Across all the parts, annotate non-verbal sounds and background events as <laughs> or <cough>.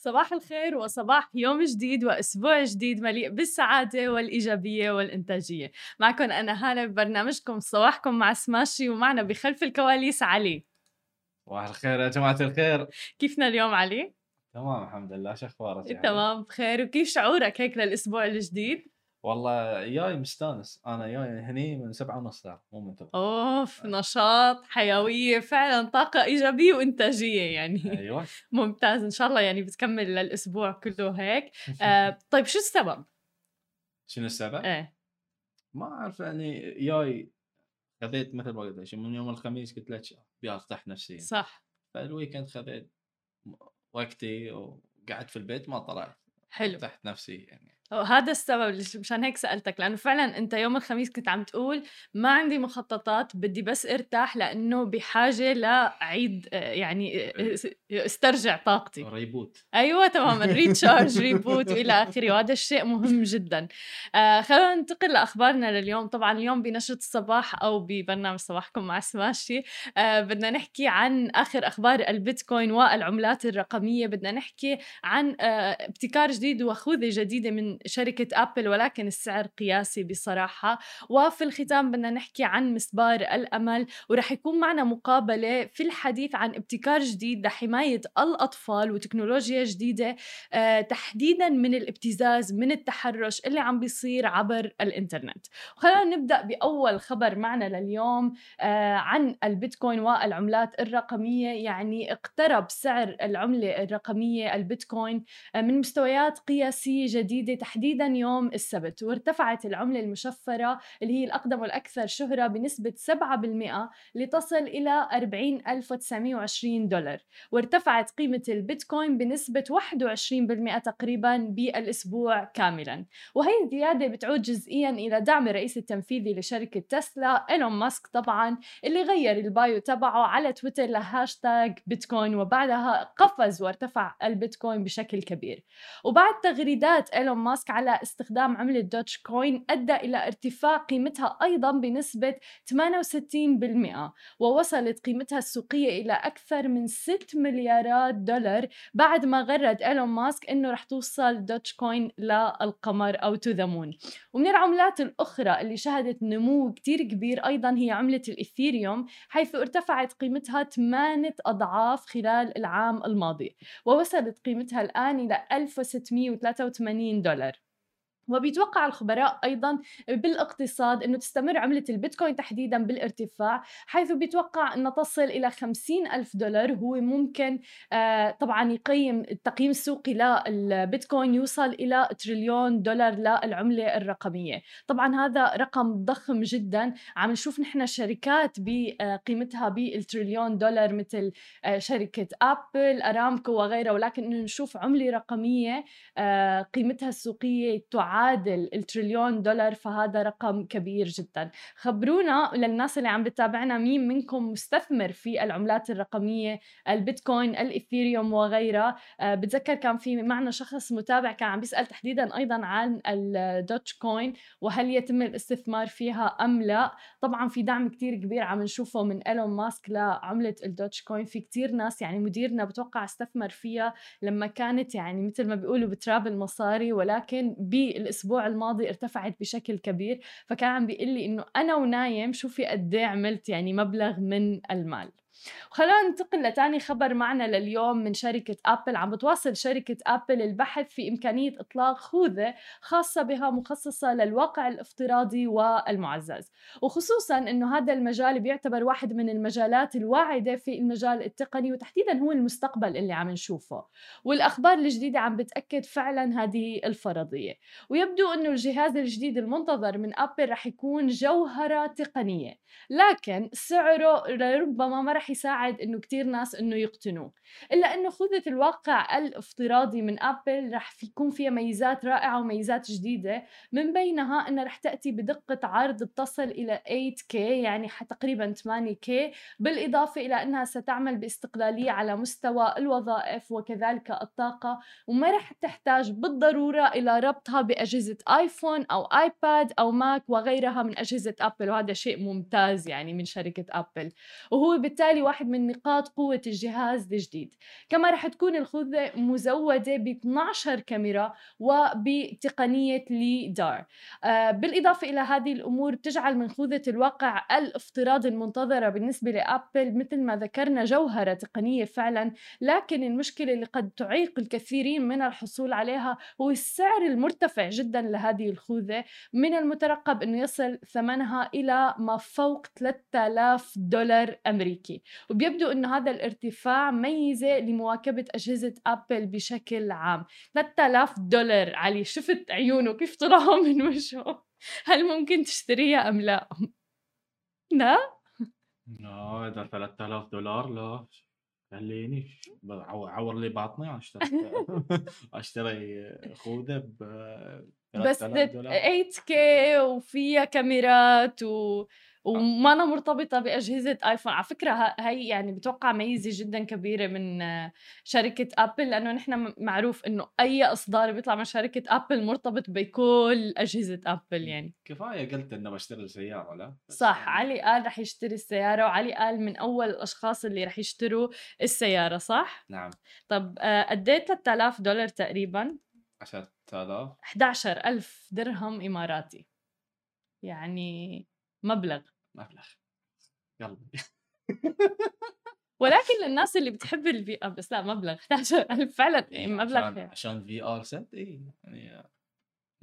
صباح الخير وصباح يوم جديد وأسبوع جديد مليء بالسعادة والإيجابية والإنتاجية. معكم أنا هالة ببرنامجكم صباحكم مع سماشي ومعنا بخلف الكواليس علي. صباح الخير يا جماعة الخير. كيفنا اليوم علي؟ تمام الحمد لله. شو أخبارك؟ تمام بخير. وكيف شعورك هيك للأسبوع الجديد؟ والله جاي مستانس. أنا جاي هني من سبعة ونص ساعة مو من تبع أوف نشاط حيوية فعلا طاقة إيجابية وإنتاجية يعني. أيوه. <laughs> ممتاز إن شاء الله يعني بتكمل للأسبوع كله هيك. <laughs> آه طيب شو السبب؟ شنو السبب؟ إيه. ما أعرف يعني جاي خذيت مثل ما قلت من يوم الخميس قلت لك ابي ارتاح نفسيا صح. فال weekend خذيت وقتي وقعدت في البيت ما طلعت. حلو. ريحت نفسي يعني. هذا السبب مشان هيك سألتك لأنه فعلا أنت يوم الخميس كنت عم تقول ما عندي مخططات بدي بس أرتاح لأنه بحاجة لأعيد آه، يعني إيه. أسترجع طاقتي. reboot. أيوه تماما recharge reboot والى آخره وهذا الشيء مهم جدا. آه خلينا ننتقل لأخبارنا لليوم. طبعا اليوم بنشره الصباح أو ببرنامج صباحكم مع سماشي. آه بدنا نحكي عن آخر أخبار البيتكوين والعملات الرقمية. بدنا نحكي عن آه ابتكار جديد وخوذة جديدة من شركة أبل ولكن السعر قياسي بصراحة. وفي الختام بدنا نحكي عن مسبار الأمل ورح يكون معنا مقابلة في الحديث عن ابتكار جديد لحماية الأطفال وتكنولوجيا جديدة آه تحديدا من الابتزاز من التحرش اللي عم بيصير عبر الإنترنت. خلينا نبدأ بأول خبر معنا لليوم آه عن البيتكوين والعملات الرقمية. يعني اقترب سعر العملة الرقمية البيتكوين آه من مستويات قياسية جديدة تحديدا يوم السبت وارتفعت العملة المشفرة اللي هي الأقدم والأكثر شهرة بنسبة 7% لتصل إلى 40920 دولار. وارتفعت قيمة البيتكوين بنسبة 21% تقريبا بالأسبوع كاملا. وهي الزيادة بتعود جزئيا إلى دعم الرئيس التنفيذي لشركة تسلا إيلون ماسك طبعا اللي غير ال bio تبعه على تويتر لهاشتاج بيتكوين وبعدها قفز وارتفع البيتكوين بشكل كبير. وبعد تغريدات إيلون ماسك ماسك على استخدام عملة دوج كوين أدى إلى ارتفاع قيمتها أيضا بنسبة 68% ووصلت قيمتها السوقية إلى أكثر من 6 مليارات دولار بعد ما غرد إيلون ماسك إنه رح توصل دوج كوين للقمر أو to the moon ومن العملات الأخرى اللي شهدت نمو كتير كبير أيضا هي عملة الإثيريوم حيث ارتفعت قيمتها 8 أضعاف خلال العام الماضي ووصلت قيمتها الآن إلى 1683 دولار. وبيتوقع الخبراء أيضا بالاقتصاد إنه تستمر عملة البيتكوين تحديدا بالارتفاع حيث بيتوقع انها تصل إلى 50 ألف دولار هو ممكن آه طبعا يقيم التقييم السوقي للبيتكوين يوصل إلى تريليون دولار للعمله الرقمية. طبعا هذا رقم ضخم جدا. عم نشوف نحن شركات بقيمتها بالتريليون دولار مثل آه شركة أبل أرامكو وغيرها ولكن نشوف عملة رقمية آه قيمتها السوقية تعادل يعادل التريليون دولار فهذا رقم كبير جدا. خبرونا للناس اللي عم بتابعنا مين منكم مستثمر في العملات الرقمية البيتكوين الإثيريوم وغيرها. أه بتذكر كان في معنا شخص متابع كان عم بيسأل تحديدا أيضا عن الدوج كوين وهل يتم الاستثمار فيها أم لا. طبعا في دعم كتير كبير عم نشوفه من إيلون ماسك لعملة الدوج كوين. في كتير ناس يعني مديرنا بتوقع استثمر فيها لما كانت يعني مثل ما بيقولوا بتراب المصاري ولكن الأسبوع الماضي ارتفعت بشكل كبير فكان عم بيقول لي إنه أنا ونايم شوفي قد إيه عملت يعني مبلغ من المال. وخلونا ننتقل لتاني خبر معنا لليوم من شركة أبل. عم بتواصل شركة أبل البحث في إمكانية إطلاق خوذة خاصة بها مخصصة للواقع الافتراضي والمعزز. وخصوصا أنه هذا المجال بيعتبر واحد من المجالات الواعدة في المجال التقني وتحديدا هو المستقبل اللي عم نشوفه. والأخبار الجديدة عم بتأكد فعلا هذه الفرضية. ويبدو أنه الجهاز الجديد المنتظر من أبل رح يكون جوهرة تقنية لكن سعره ربما ما رح يساعد إنه كتير ناس إنه يقتنوه. إلا إنه خوذة الواقع الافتراضي من أبل رح يكون فيها ميزات رائعة وميزات جديدة من بينها إنها رح تأتي بدقة عرض بتصل إلى 8K يعني تقريبا 8K بالإضافة إلى إنها ستعمل باستقلالية على مستوى الوظائف وكذلك الطاقة وما رح تحتاج بالضرورة إلى ربطها بأجهزة ايفون أو ايباد أو ماك وغيرها من أجهزة أبل وهذا شيء ممتاز يعني من شركة أبل. وهو بالتالي وبالتالي واحد من نقاط قوة الجهاز الجديد كما رح تكون الخوذة مزودة ب 12 كاميرا وبتقنية ليدار آه بالإضافة إلى هذه الأمور تجعل من خوذة الواقع الافتراضي المنتظرة بالنسبة لأبل مثل ما ذكرنا جوهرة تقنية فعلا لكن المشكلة اللي قد تعيق الكثيرين من الحصول عليها هو السعر المرتفع جدا لهذه الخوذة. من المترقب أنه يصل ثمنها إلى ما فوق 3000 دولار أمريكي. وبيبدو أنه هذا الارتفاع ميزة لمواكبة أجهزة أبل بشكل عام. 3000 دولار علي شفت عيونه؟ كيف طلعوا من وجهه؟ هل ممكن تشتريها أم لا؟ لا؟ لا إذا 3000 دولار لا. خليني عور, لي بطني اشتري <laughs> اشتري خوذة ب بس 3000 دولار. 8K وفيها كاميرات و... وما أنا مرتبطة بأجهزة آيفون. على فكرة ه- هي يعني بتوقع ميزة جدا كبيرة من آه، شركة أبل لأنه نحن معروف إنه أي إصدار بيطلع من شركة أبل مرتبط بكل أجهزة أبل يعني. كفاية قلت إنه بشتري سياره لا؟ صح. يعني علي قال رح يشتري السيارة وعلي قال من أول الأشخاص اللي رح يشتروا السيارة صح؟ نعم. طب آه، قد إيه 3000 دولار تقريبا؟ 10000 11000 درهم إماراتي. يعني مبلغ. مبلغ قلبي <laughs> ولكن للناس اللي بتحب الفي اب بس لا مبلغ. <laughs> 11000 فعلا إيه، مبلغ عشان في آر ست اي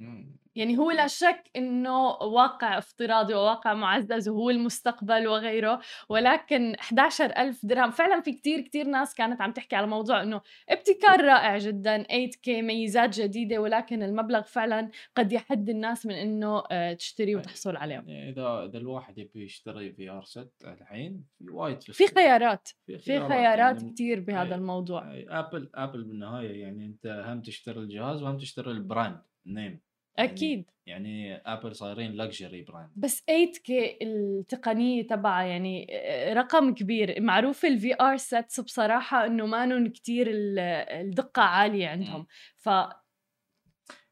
يعني. يعني هو لا شك إنه واقع افتراضي وواقع معزز وهو المستقبل وغيره ولكن 11000 درهم. فعلا في كتير كتير ناس كانت عم تحكي على موضوع إنه ابتكار رائع جدا 8K ميزات جديدة ولكن المبلغ فعلا قد يحد الناس من إنه آه، تشتري وتحصل عليهم يعني إذا إذا الواحد يبي يشتري في آر ست الحين في وايد في. خيارات في في خيارات. يعني كتير بهذا أي- الموضوع. أي Apple Apple بالنهاية يعني أنت هم تشتري الجهاز وهم تشتري ال brand name أكيد. يعني Apple صايرين luxury brand بس 8K التقنية تبعها يعني آه، رقم كبير. معروف ال VR sets بصراحة إنه مانن كتير ال- الدقة عالية عندهم. ف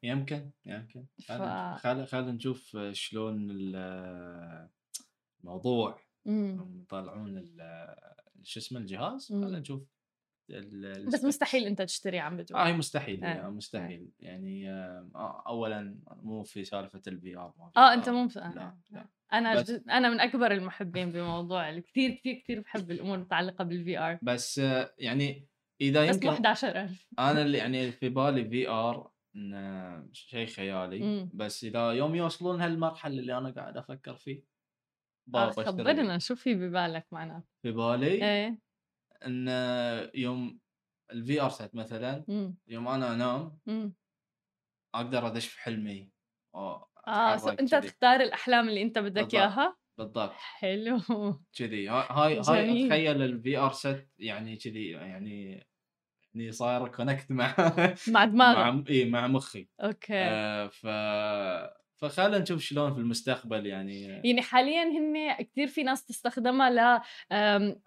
يمكن يمكن. ف- خل خل نشوف شلون ال- الموضوع. يطلعون شو اسمه الجهاز. خلينا نشوف. ال- بس. مستحيل أنت تشتري عم بتقول. آه هي مستحيل آه، آه. مستحيل. يعني آه اولا مو في سالفة ال VR آه أنت مو مس... لا لا. أنا بس-. أنا من أكبر المحبين بموضوع كثير كثير كثير بحب الأمور المتعلقة بال VR بس آه يعني إذا بس يمكن 11000 أنا اللي يعني في بالي VR شيء خيالي. مم. بس إذا يوم يوصلون هالمرحلة اللي أنا قاعد أفكر فيه آه خبرنا شو في ببالك معناته في بالي إيه. إن يوم ال VR set مثلا مم. يوم أنا أنام مم. أقدر أدش في حلمي آه أنت كذي. تختار الأحلام اللي أنت بدك. إياها بالضبط حلو كذي هاي <laughs> هاي. أتخيل ال VR set يعني كذي يعني يعني صاير connect مع مع <laughs> دماغك مع إي مع مخي أوكي آه ف فخلينا نشوف شلون في المستقبل يعني. يعني حاليا هن كثير في ناس تستخدمها ل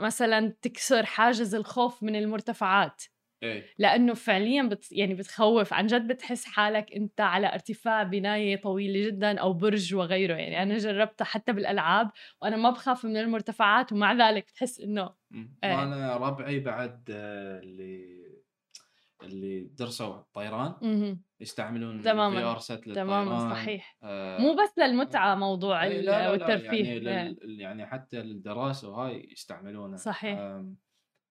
مثلا تكسر حاجز الخوف من المرتفعات. إيه. لأنه فعليا بت يعني بتخوف. عن جد بتحس حالك أنت على ارتفاع بناية طويلة جدا أو برج وغيره. يعني أنا جربتها حتى بالألعاب وأنا ما بخاف من المرتفعات ومع ذلك بتحس إنه. إيه. أنا ربعي بعد آه، اللي اللي درسوا الطيران. يستعملون تماماً. للطيران تماما صحيح آه مو بس للمتعة موضوع إيه، لا لا لا والترفيه يعني, إيه. لل... يعني حتى الدراسه وهاي يستعملونه صحيح. آم،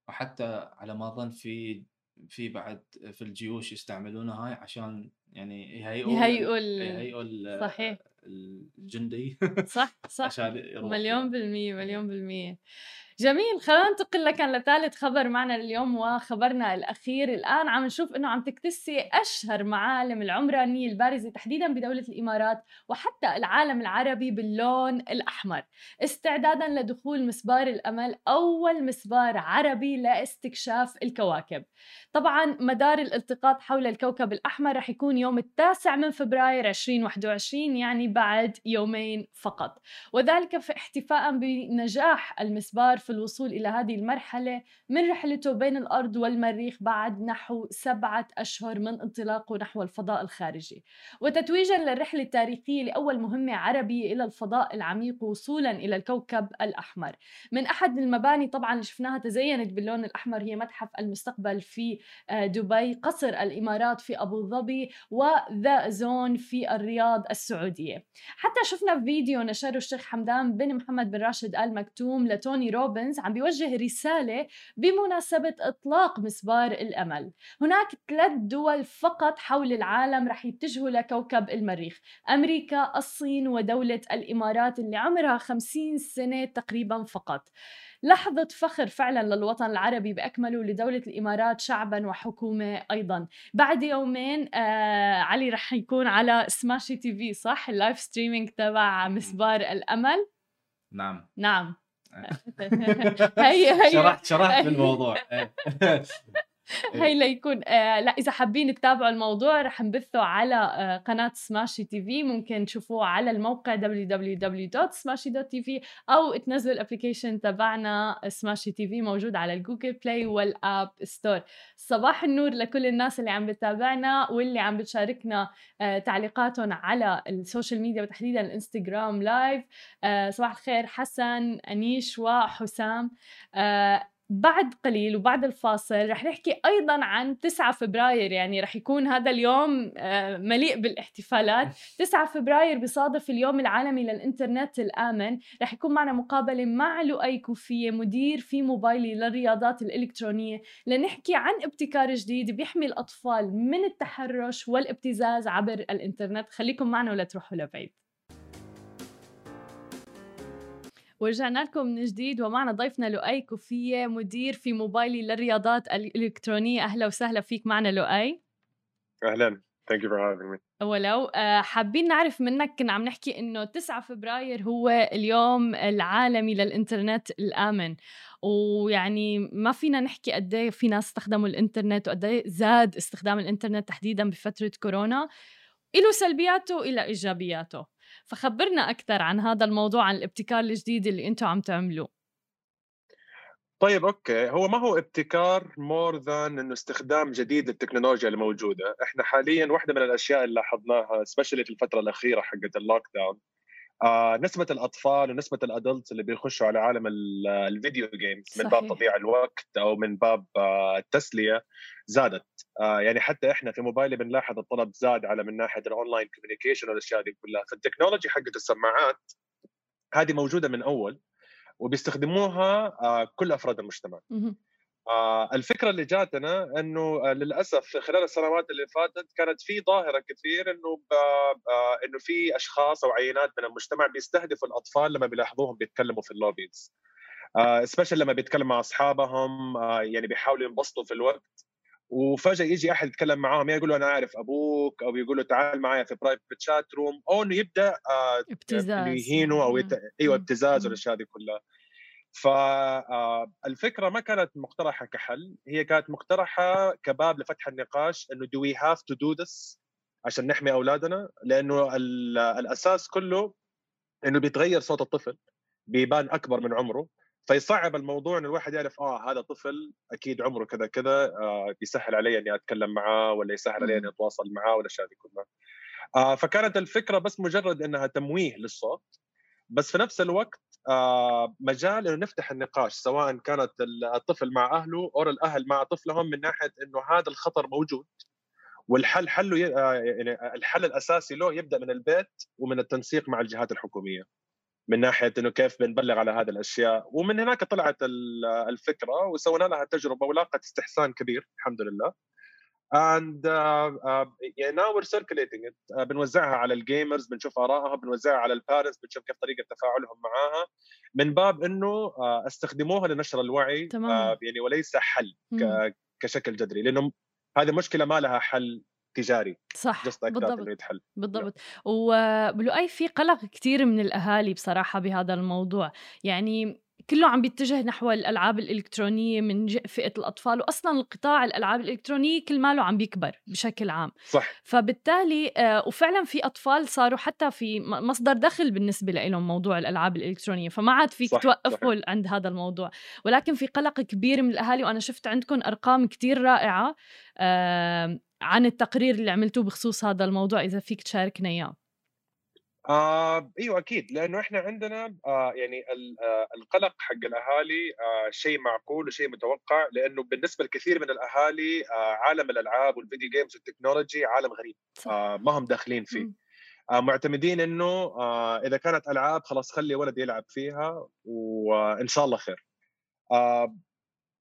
وحتى على ما أظن في في بعد في الجيوش يستعملونه هاي عشان يعني يهيئوا يهيئوا يهيئوا صحيح الجندي صح <laughs> صح عشان يروح مليون بالمية مليون بالمية جميل خلينا ننتقل لكان لثالث خبر معنا اليوم وخبرنا الأخير الآن. عم نشوف أنه عم تكتسي أشهر معالم العمرانية البارزة تحديدا بدولة الإمارات وحتى العالم العربي باللون الأحمر. استعدادا لدخول مسبار الأمل أول مسبار عربي لاستكشاف الكواكب. طبعا مدار الالتقاط حول الكوكب الأحمر رح يكون يوم التاسع من فبراير 2021 يعني بعد يومين فقط. وذلك احتفاء بنجاح المسبار في الوصول إلى هذه المرحلة من رحلته بين الأرض والمريخ بعد نحو سبعة أشهر من انطلاقه نحو الفضاء الخارجي. وتتويجا للرحلة التاريخية لأول مهمة عربية إلى الفضاء العميق وصولا إلى الكوكب الأحمر. من أحد المباني طبعا اللي شفناها تزينت باللون الأحمر هي متحف المستقبل في آه، دبي قصر الإمارات في أبو ظبي وذا زون في الرياض السعودية. حتى شفنا فيديو نشره الشيخ حمدان بن محمد بن راشد آل مكتوم لتوني روبنز عم بيوجه رسالة بمناسبة إطلاق مسبار الأمل. هناك ثلاث دول فقط حول العالم رح يتجهوا لكوكب المريخ أمريكا الصين ودولة الإمارات اللي عمرها 50 سنة تقريبا فقط. لحظة فخر فعلا للوطن العربي بأكمله لدولة الإمارات شعبا وحكومة أيضا. بعد يومين آه علي رح يكون على سماشي TV صح؟ ال live streaming تبع مسبار الأمل؟ نعم. نعم. <laughs> هي هي شرحت شرحت <laughs> بالموضوع إيه. <laughs> هي ليكون آه لا إذا حابين تتابعوا الموضوع رح نبثه على آه قناة سماشي TV ممكن تشوفوه على الموقع www.smashy.tv أو تنزلوا ال application تبعنا سماشي TV موجود على ال Google Play وال App Store صباح النور لكل الناس اللي عم بتابعنا واللي عم بتشاركنا آه تعليقاتهم على ال social media وتحديدا الإنستغرام live آه صباح الخير حسن أنيش وحسام. آه بعد قليل وبعد الفاصل رح نحكي أيضا عن 9 فبراير يعني رح يكون هذا اليوم آه، مليء بالاحتفالات. <laughs> 9 فبراير بصادف اليوم العالمي للإنترنت الآمن. رح يكون معنا مقابلة مع لؤي كوفية مدير في موبايلي للرياضات الإلكترونية لنحكي عن ابتكار جديد بيحمي الأطفال من التحرش والابتزاز عبر الإنترنت. خليكم معنا ولا تروحوا لبعيد. ورجعنا لكم من جديد ومعنا ضيفنا لؤي كوفية مدير في موبايلي للرياضات الإلكترونية. أهلا وسهلا فيك معنا لؤي. أهلا. Thank you for having me ولو آه، حابين نعرف منك كنا عم نحكي إنه 9 فبراير هو اليوم العالمي للإنترنت الآمن. ويعني ما فينا نحكي قد إيه في ناس استخدموا الإنترنت وقد إيه زاد استخدام الإنترنت تحديدا بفترة كورونا. له سلبياته إلى إيجابياته. فخبرنا أكثر عن هذا الموضوع عن الابتكار الجديد اللي أنتم عم تعملوه. طيب okay. هو ما هو ابتكار more than إنه استخدام جديد للتكنولوجيا الموجوده، إحنا حاليا واحدة من الأشياء اللي لاحظناها specially في الفترة الأخيرة حقت ال lockdown آه نسبة الأطفال ونسبة ال adults اللي بيخشوا على عالم ال video games من باب تضييع الوقت أو من باب آه التسلية زادت. آه يعني حتى إحنا في موبايلي بنلاحظ الطلب زاد على من ناحية ال online communication والأشياء دي كلها. فال technology حقت السماعات هذه موجودة من أول وبيستخدموها كل أفراد المجتمع. الفكرة اللي جاتنا إنه آه للأسف خلال السنوات اللي فاتت كانت في ظاهرة كثير إنه آه إنه في أشخاص أو عينات من المجتمع بيستهدفوا الأطفال لما بيلاحظوهم بيتكلموا في ال lobbies. special لما بيتكلم مع أصحابهم آه يعني بيحاولوا ينبسطوا في الوقت. وفجأة يجي أحد يتكلم معاهم يقول له أنا أعرف أبوك أو يقول له تعال معي في private chat room أو إنه يبدأ آه ابتزاز. يهينه أو يت... أيوه ابتزاز والأشياء دي كلها. فالفكرة ما كانت مقترحة كحل هي كانت مقترحة كباب لفتح النقاش إنه do we have to do this عشان نحمي أولادنا؟ لأنه الأساس كله إنه بيتغير صوت الطفل بيبان أكبر من عمره فيصعب الموضوع إنه الواحد يعرف آه هذا طفل أكيد عمره كذا كذا آه بيسهل علي إني أتكلم معاه ولا يسهل علي إني أتواصل معاه ولا الأشياء دي كلها. آه فكانت الفكرة بس مجرد إنها تمويه للصوت بس في نفس الوقت آه، مجال إنه نفتح النقاش سواء كانت الطفل مع أهله أو الأهل مع طفلهم من ناحية إنه هذا الخطر موجود والحل حله آه، يعني الحل الأساسي له يبدأ من البيت ومن التنسيق مع الجهات الحكومية من ناحية إنه كيف بنبلغ على هذه الأشياء ومن هناك طلعت الفكرة وسوينا لها تجربة ولاقت استحسان كبير الحمد لله. And uh, uh, yeah, now we're circulating it. Uh, بنوزعها على ال gamers بنشوف آرائها بنوزعها على ال parents بنشوف كيف طريقة تفاعلهم معاها. من باب إنه uh, استخدموها لنشر الوعي تمام. Uh, يعني وليس حل كشكل جذري لأنه هذه مشكلة ما لها حل تجاري. صح بالضبط. بالضبط. ولؤي في قلق كثير من الأهالي بصراحة بهذا الموضوع. يعني كله عم بيتجه نحو الألعاب الإلكترونية من فئة الأطفال واصلا القطاع الألعاب الإلكترونية كل ماله عم بيكبر بشكل عام. صح. فبالتالي آه، وفعلا في أطفال صاروا حتى في مصدر دخل بالنسبة لهم موضوع الألعاب الإلكترونية فما عاد فيك صح توقفوا صح. عند هذا الموضوع. ولكن في قلق كبير من الأهالي وأنا شفت عندكم أرقام كتير رائعة عن التقرير اللي عملتوه بخصوص هذا الموضوع إذا فيك تشاركنا إياه. آه إيوه أكيد لأنه إحنا عندنا آه يعني آه القلق حق الأهالي آه شيء معقول وشيء متوقع لأنه بالنسبة لكثير من الأهالي آه عالم الألعاب والفيديو جيمز والتكنولوجي عالم غريب آه ما هم داخلين فيه. آه معتمدين إنه آه إذا كانت ألعاب خلاص خلي ولدي يلعب فيها وإن شاء الله خير. آه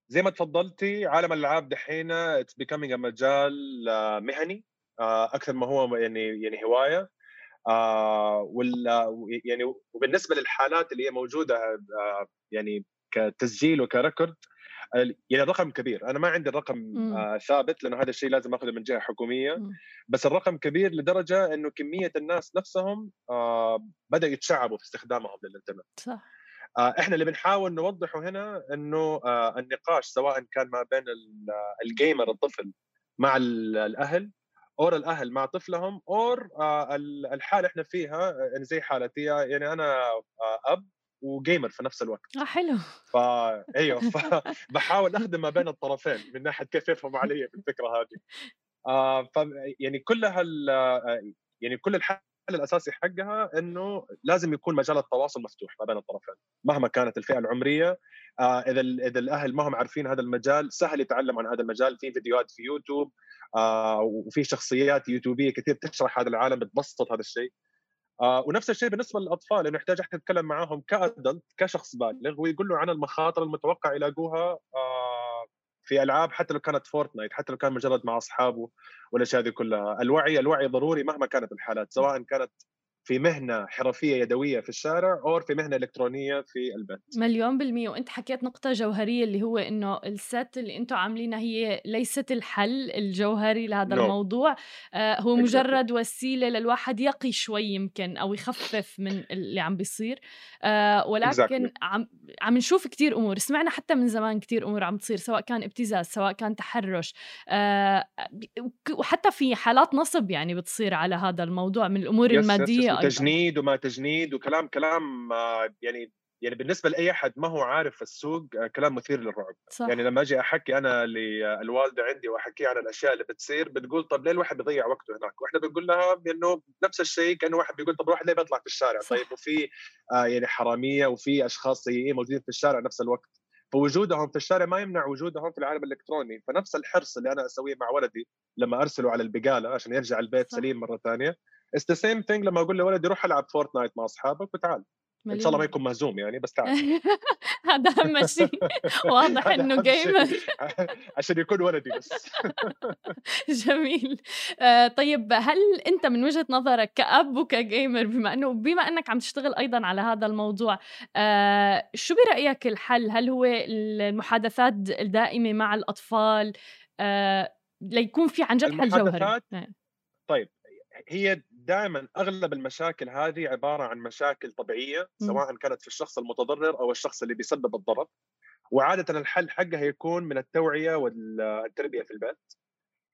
زي ما تفضلتي عالم الألعاب دحين it's becoming مجال آه مهني آه أكثر ما هو يعني يعني هواية. وال يعني وبالنسبة للحالات اللي هي موجودة آه يعني كتسجيل وك record يعني الرقم كبير. أنا ما عندي الرقم آه ثابت لأنه هذا الشيء لازم آخذه من جهة حكومية. بس الرقم كبير لدرجة إنه كمية الناس نفسهم آه بدأوا يتشعبوا في استخدامهم للإنترنت. صح. آه إحنا اللي بنحاول نوضحه هنا إنه آه النقاش سواء كان ما بين ال gamer الطفل مع الأهل or الأهل مع طفلهم or آه، الحالة إحنا فيها يعني زي حالتي يعني أنا آه، أب و gamer في نفس الوقت. آه حلو. ف إيوه فبحاول <laughs> أخدم ما بين الطرفين من ناحية كيف يفهموا علي في الفكرة هذه. آه ف يعني كل هال يعني كل الحل الأساسي حقها إنه لازم يكون مجال التواصل مفتوح ما بين الطرفين مهما كانت الفئة العمرية. آه إذا إذا الأهل ما هم عارفين هذا المجال سهل يتعلم عن هذا المجال. في فيديوهات في يوتيوب آه وفي شخصيات يوتيوبية كثير تشرح هذا العالم بتبسط هذا الشيء. آه ونفس الشيء بالنسبة للأطفال إنه يحتاج إحنا نتكلم معاهم ك adult كشخص بالغ ويقول له عن المخاطر المتوقع يلاقوها في ألعاب حتى لو كانت فورتنايت حتى لو كان مجرد مع أصحابه والأشياء هذه كلها. الوعي الوعي ضروري مهما كانت الحالات سواء كانت في مهنة حرفية يدوية في الشارع أو في مهنة إلكترونية في البيت. مليون بالمية. وأنت حكيت نقطة جوهرية اللي هو إنه الست اللي أنتم عاملينها هي ليست الحل الجوهري لهذا no. الموضوع. آه هو مجرد وسيلة للواحد يقي شوي يمكن أو يخفف من اللي عم بيصير. آه ولكن exactly. عم عم نشوف كتير أمور. سمعنا حتى من زمان كتير أمور عم تصير سواء كان ابتزاز سواء كان تحرش. آه وحتى في حالات نصب يعني بتصير على هذا الموضوع من الأمور yes, المادية. أيضا. تجنيد وما تجنيد وكلام كلام آه، يعني يعني بالنسبة لأي أحد ما هو عارف السوق آه، كلام مثير للرعب صح. يعني لما أجي أحكي أنا للوالده عندي وأحكي عن الأشياء اللي بتصير بتقول طب ليه الواحد بيضيع وقته هناك وإحنا بنقول لها انه نفس الشيء كأنه واحد بيقول طب الواحد ليه بيطلع في الشارع صح. طيب وفي آه يعني حرامية وفي أشخاص سيئين موجودين في الشارع نفس الوقت فوجودهم في الشارع ما يمنع وجودهم في العالم الإلكتروني فنفس الحرص اللي أنا أسويه مع ولدي لما أرسله على البقالة عشان يرجع البيت صح. سليم مرة ثانية it's the same thing لما أقول لولدي روح ألعب فورتنايت مع أصحابك وتعال. إن شاء الله ما يكون مهزوم يعني بس تعال. <laughs> هذا أهم <laughs> شيء. واضح إنه gamer <laughs> عشان يكون ولدي بس. جميل. آه طيب هل أنت من وجهة نظرك كأب وك gamer بما انه بما إنك عم تشتغل أيضا على هذا الموضوع آه شو برأيك الحل؟ هل هو المحادثات الدائمة مع الأطفال؟ آه ليكون في عن جد حل جوهري. نعم. طيب هي دائما أغلب المشاكل هذه عبارة عن مشاكل طبيعية سواء كانت في الشخص المتضرر أو الشخص اللي بيسبب الضرر. وعاده الحل حقها يكون من التوعية والتربية في البيت.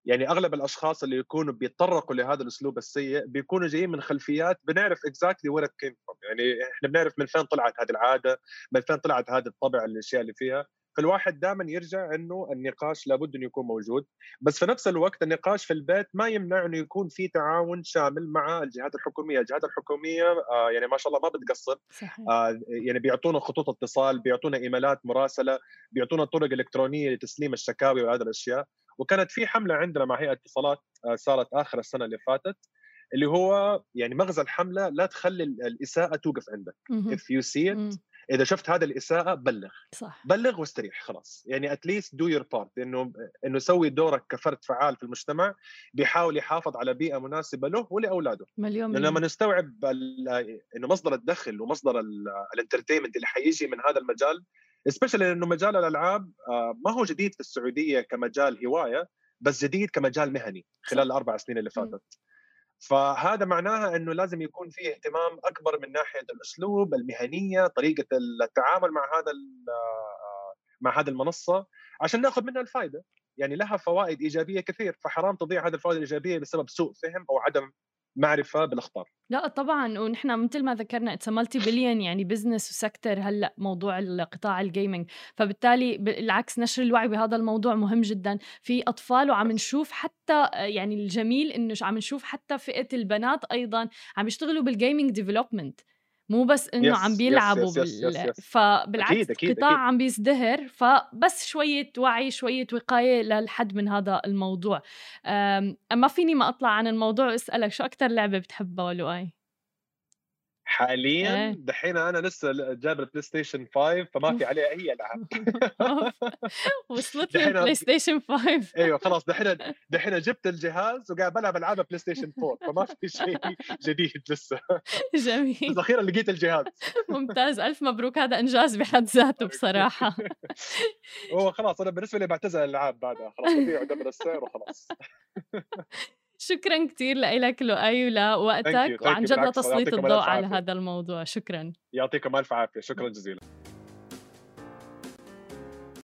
يعني أغلب الأشخاص اللي يكونوا بيتطرقوا لهذا الأسلوب السيء بيكونوا جايين من خلفيات بنعرف exactly وين came يعني إحنا بنعرف من فين طلعت هذه العادة من فين طلعت هذا الطبع الأشياء اللي فيها. فالواحد دائما يرجع إنه النقاش لابد إنه يكون موجود. بس في نفس الوقت النقاش في البيت ما يمنع إنه يكون في تعاون شامل مع الجهات الحكومية، الجهات الحكومية آه يعني ما شاء الله ما بتقصر. صحيح. آه يعني بيعطونا خطوط اتصال، بيعطونا إيميلات مراسلة، بيعطونا طرق إلكترونية لتسليم الشكاوي وهذه الأشياء، وكانت في حملة عندنا مع هيئة اتصالات آه صارت آخر السنة اللي فاتت اللي هو يعني مغزى الحملة لا تخلي الإساءة توقف عندك. if you see it إذا شفت هذا الإساءة بلغ. صح. بلغ واستريح خلاص. يعني at least do your part إنه إنه سوي دورك كفرد فعال في المجتمع بيحاول يحافظ على بيئة مناسبة له ولأولاده. مليون لما نستوعب إنه مصدر الدخل ومصدر ال entertainment اللي حيجي من هذا المجال specially انه مجال الألعاب آه، ما هو جديد في السعودية كمجال هواية بس جديد كمجال مهني خلال الأربع سنين اللي فاتت. فهذا معناها إنه لازم يكون في اهتمام أكبر من ناحية الأسلوب، المهنية، طريقة التعامل مع هذا مع هذه المنصة عشان نأخذ منها الفائده، يعني لها فوائد إيجابية كثير فحرام تضيع هذه الفوائد الإيجابية بسبب سوء فهم أو عدم معرفة بالاخطار لا طبعا ونحن مثل ما ذكرنا it's multi billion يعني business و sector هلأ موضوع القطاع ال gaming فبالتالي بالعكس نشر الوعي بهذا الموضوع مهم جدا. في أطفال وعم نشوف حتى يعني الجميل إنه عم نشوف حتى فئة البنات أيضا عم يشتغلوا بال gaming development مو بس إنه عم بيلعبوا بال... فبالعكس أكيد أكيد القطاع أكيد. عم بيزدهر فبس شوية وعي شوية وقاية للحد من هذا الموضوع. ما فيني ما أطلع عن الموضوع وأسألك شو أكثر لعبة بتحبها لؤي حاليا إيه. دحين أنا لسه جاب البلاي ستيشن 5 فما في عليه أي ألعاب. <laughs> وصلت لي البلاي ستيشن 5 أيوه خلاص دحين دحين جبت الجهاز وقاعد بلعب ألعاب بلاي ستيشن 4 فما في شيء <laughs> جديد لسه. جميل. بس أخيرا لقيت الجهاز. ممتاز ألف مبروك هذا إنجاز بحد ذاته <laughs> بصراحة. هو خلاص أنا بالنسبة لي بعتزل الألعاب بعدها خلاص ابيع ودبر السعر وخلاص. شكرا كثير لك لؤي ولوقتك وعن جد لتسليط الضوء على هذا الموضوع شكرا. يعطيكم ألف عافية شكرا جزيلا.